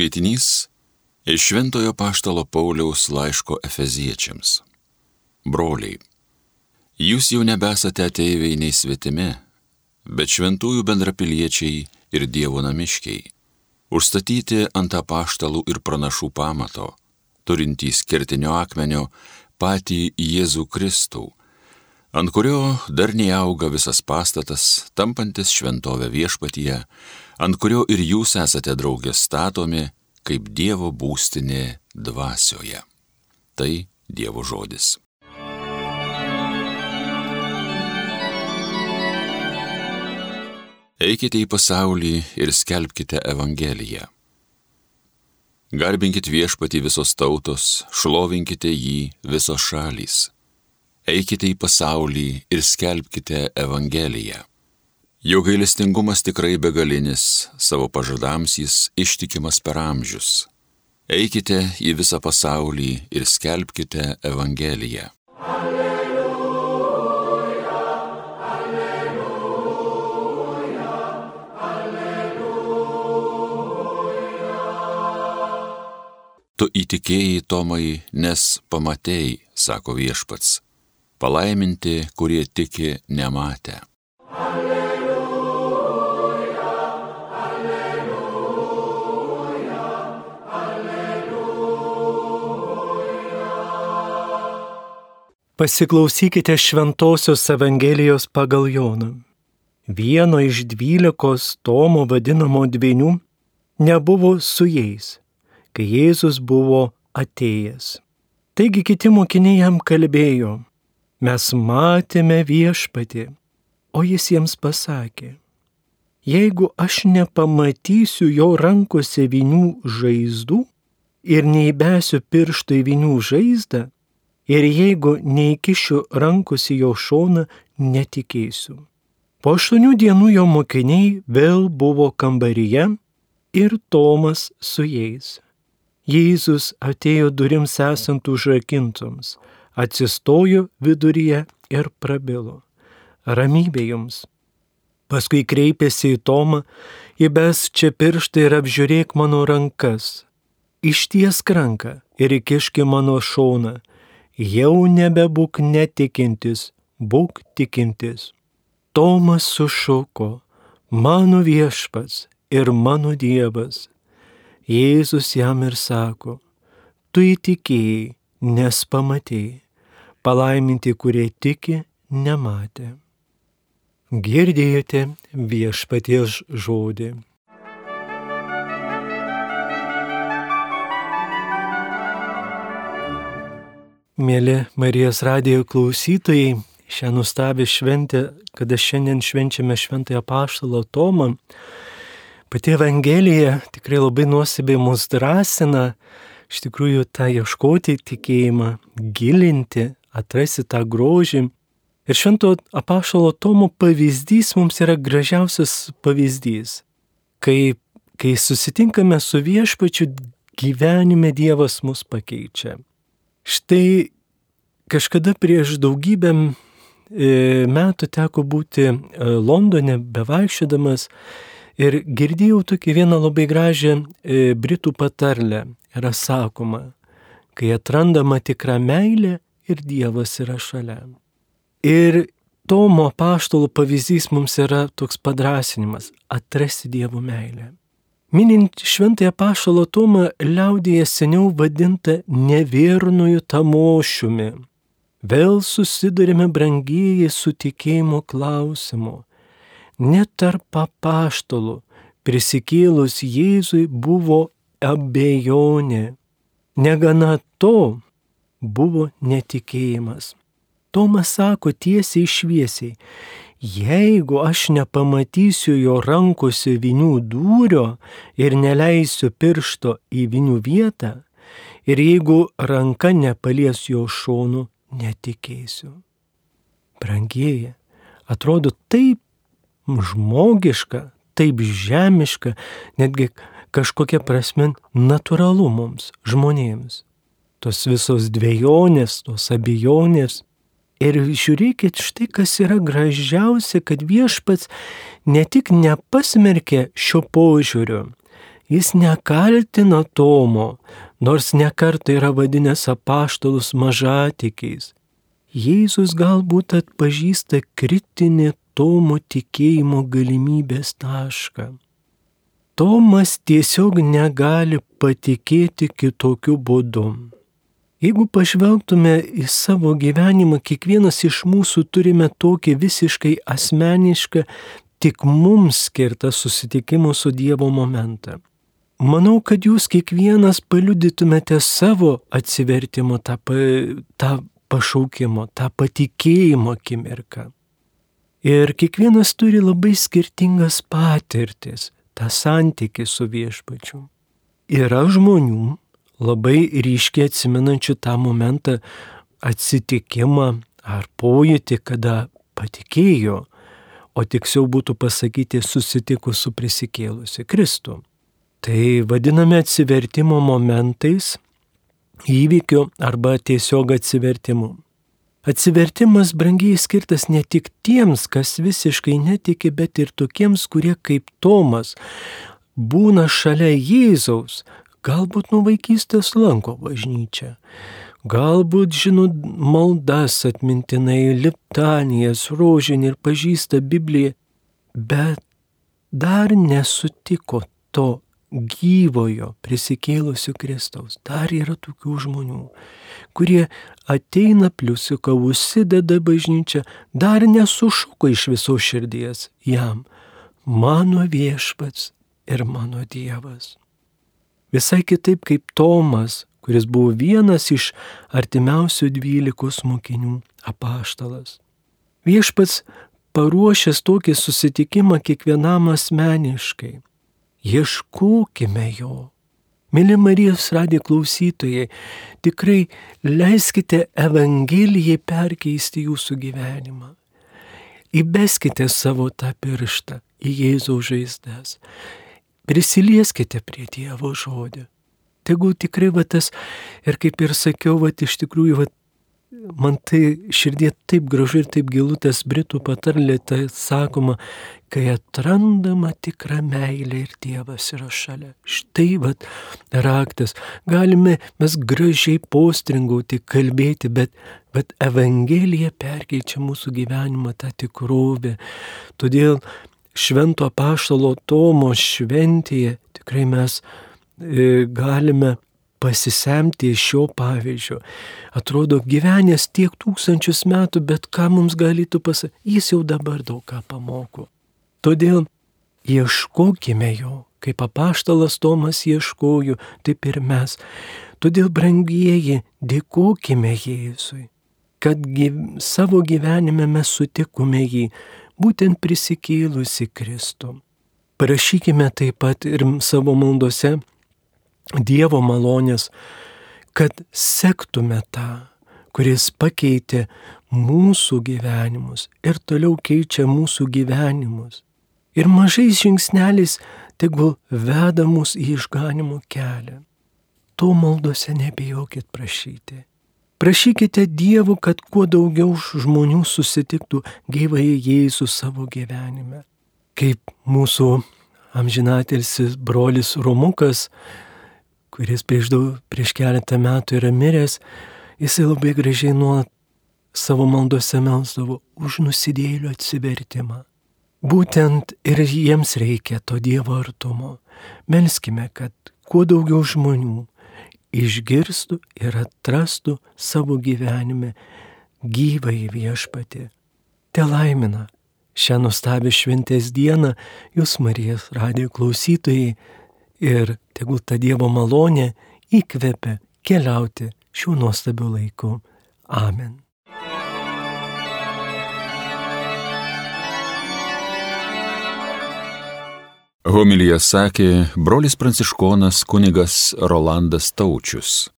Skaitinys iš Šventojo Paštalo Pauliaus laiško Efeziečiams. Broliai, jūs jau nebesate ateiviai nei svetimi, bet šventųjų bendrapiliečiai ir Dievo namiškiai, užstatyti ant apaštalų ir pranašų pamato, turintys kertinio akmenio patį Jėzų Kristų, ant kurio darniai auga visas pastatas, tampantis šventovę viešpatyje, ant kurio ir jūs esate draugės statomi kaip Dievo būstinė dvasioje. Tai Dievo žodis. Eikite į pasaulį ir skelbkite Evangeliją. Garbinkit viešpati visos tautos, šlovinkite jį visos šalys. Eikite į pasaulį ir skelbkite Evangeliją. Jo gailestingumas tikrai begalinis, savo pažadams jis ištikimas per amžius. Eikite į visą pasaulį ir skelbkite Evangeliją. Alleluja, alleluja, alleluja. Tu įtikėjai Tomai, nes pamatėjai, sako viešpats, palaiminti, kurie tiki nematę. Pasiklausykite Šventojios Evangelijos pagal Joną. Vieno iš dvylikos Tomo vadinamo dviejų nebuvo su jais, kai Jėzus buvo atėjęs. Taigi kiti mokiniai jam kalbėjo, mes matėme viešpatį, o jis jiems pasakė, jeigu aš nepamatysiu jo rankose vinių žaizdų ir neįbesiu pirštų į vinių žaizdą, ir jeigu neįkišiu rankos į jo šoną, netikėsiu. Po aštuonių dienų jo mokiniai vėl buvo kambaryje ir Tomas su jais. Jėzus atėjo durims esant užrakintoms, atsistojo viduryje ir prabilo. Ramybė jums. Paskui kreipėsi į Tomą, įbes čia pirštą ir apžiūrėk mano rankas. Išties ranką ir įkiški mano šoną jau nebebūk netikintis, būk tikintis. Tomas sušuko, mano viešpats ir mano Dievas. Jėzus jam ir sako, tu įtikėjai, nes pamatėjai, palaiminti, kurie tiki, nematė. Girdėjote viešpaties žodį. Mėly Marijos radijo klausytojai, šią nuostabią šventę, kada šiandien švenčiame šventąją paštalą Tomą, pati Evangelija tikrai labai nuosabiai mus drąsina, iš tikrųjų tą ieškoti tikėjimą, gilinti, atrasti tą grožį. Ir švento apaštalo Tomo pavyzdys mums yra gražiausias pavyzdys, kai, kai susitinkame su viešpačiu gyvenime Dievas mus pakeičia. Štai kažkada prieš daugybę e, metų teko būti e, Londone bevaikščiodamas ir girdėjau tokį vieną labai gražią e, britų patarlę. Yra sakoma, kai atrandama tikra meilė ir Dievas yra šalia. Ir Tomo paštalo pavyzdys mums yra toks padrasinimas - atrasti Dievo meilę. Minint šventąją pašalą Tomą liaudėje seniau vadinta nevėrnųjų tamošiumi. Vėl susidurime brangieji su tikėjimo klausimu. Net tarp papaštalų prisikėlus Jėzui buvo abejonė. Negana to buvo netikėjimas. Tomas sako tiesiai šviesiai, jeigu aš nepamatysiu jo rankose vinių dūrio ir neleisiu piršto į vinių vietą, ir jeigu ranka nepalies jo šonų, netikėsiu. Brangieji, atrodo taip žmogiška, taip žemiška, netgi kažkokia prasme natūralu mums, žmonėms. Tos visos dviejonės, tos abejonės, Ir žiūrėkit, štai kas yra gražiausia, kad viešpats ne tik nepasmerkė šio požiūrio, Jis nekaltina Tomo, nors nekartai yra vadinęs apaštalus mažatikiais. Jėzus galbūt atpažįsta kritinį Tomo tikėjimo galimybės tašką. Tomas tiesiog negali patikėti kitokiu būdu. Jeigu pažvelgtume į savo gyvenimą, kiekvienas iš mūsų turime tokį visiškai asmenišką, tik mums skirtą susitikimo su Dievo momentą. Manau, kad jūs kiekvienas paliudytumėte savo atsivertimo, tą, tą pašaukimo, tą patikėjimo akimirką. Ir kiekvienas turi labai skirtingas patirtis tą santykį su viešpačiu. Yra žmonių labai ryškiai atsimenančių tą momentą atsitikimą ar pojūtį, kada patikėjo, o tiksliau būtų pasakyti susitikus su prisikėlusi Kristų. Tai vadiname atsivertimo momentais, įvykiu arba tiesiog atsivertimu. Atsivertimas brangiai skirtas ne tik tiems, kas visiškai netiki, bet ir tokiems, kurie kaip Tomas būna šalia Jėzaus, galbūt nuo vaikystės lanko bažnyčią, galbūt žino maldas atmintinai, liptanijas, rožinį ir pažįsta Bibliją, bet dar nesutiko to gyvojo prisikėlusio Kristaus. Dar yra tokių žmonių, kurie ateina pliusiuką, užsideda bažnyčią, dar nesušuko iš viso širdies jam. Mano viešpats ir mano Dievas. Visai kitaip kaip Tomas, kuris buvo vienas iš artimiausių dvylikos mokinių apaštalas. Viešpats paruošęs tokį susitikimą kiekvienam asmeniškai ieškokime jo. Mėly Marijos radijo klausytojai, tikrai leiskite Evangelijai perkeisti jūsų gyvenimą. Įbeskite savo tą pirštą į Jėzaus žaizdas. Prisilieskite prie Dievo žodžio. Tegul tikrai va tas, ir kaip ir sakiau, va iš tikrųjų, va man tai širdie taip gražu ir taip gilu tas Britų patarlė, tai sakoma, kai atrandama tikra meilė ir Dievas yra šalia. Štai vad raktas. Galime mes gražiai postringauti, kalbėti, bet, bet Evangelija perkeičia mūsų gyvenimą tą tikrovę. Todėl švento paštalo Tomo šventėje tikrai mes e, galime pasisemti iš šio pavyzdžio. Atrodo, gyvenęs tiek tūkstančius metų, bet ką mums galėtų pasakyti, jis jau dabar daug ką pamoko. Todėl ieškokime jo, kaip apaštalas Tomas ieškojo, taip ir mes. Todėl, brangieji, dėkojime Jėzui, kad gyv, savo gyvenime mes sutikome jį, būtent prisikėlusi Kristų. Prašykime taip pat ir savo maldose Dievo malonės, kad sektume tą, kuris pakeitė mūsų gyvenimus ir toliau keičia mūsų gyvenimus. Ir mažais žingsneliais tegul veda mus į išganimo kelią. To maldose nebijokit prašyti. Prašykite Dievu, kad kuo daugiau žmonių susitiktų gyvai Jėzų savo gyvenime. Kaip mūsų amžinatelsis brolis Romukas kuris prieš, daug, prieš keletą metų yra miręs, jisai labai gražiai nuo savo maldose melsdavo už nusidėlių atsivertimą. Būtent ir jiems reikia to Dievo artumo. Melskime, kad kuo daugiau žmonių išgirstų ir atrastų savo gyvenime gyvą į viešpatį. Te laimina šią nuostabią šventės dieną jūs Marijos radijo klausytojai ir tegul ta Dievo malonė įkvepia keliauti šiuo nuostabiu laiku. Amen. Homilyje sakė brolis pranciškonas kunigas Rolandas Taučius.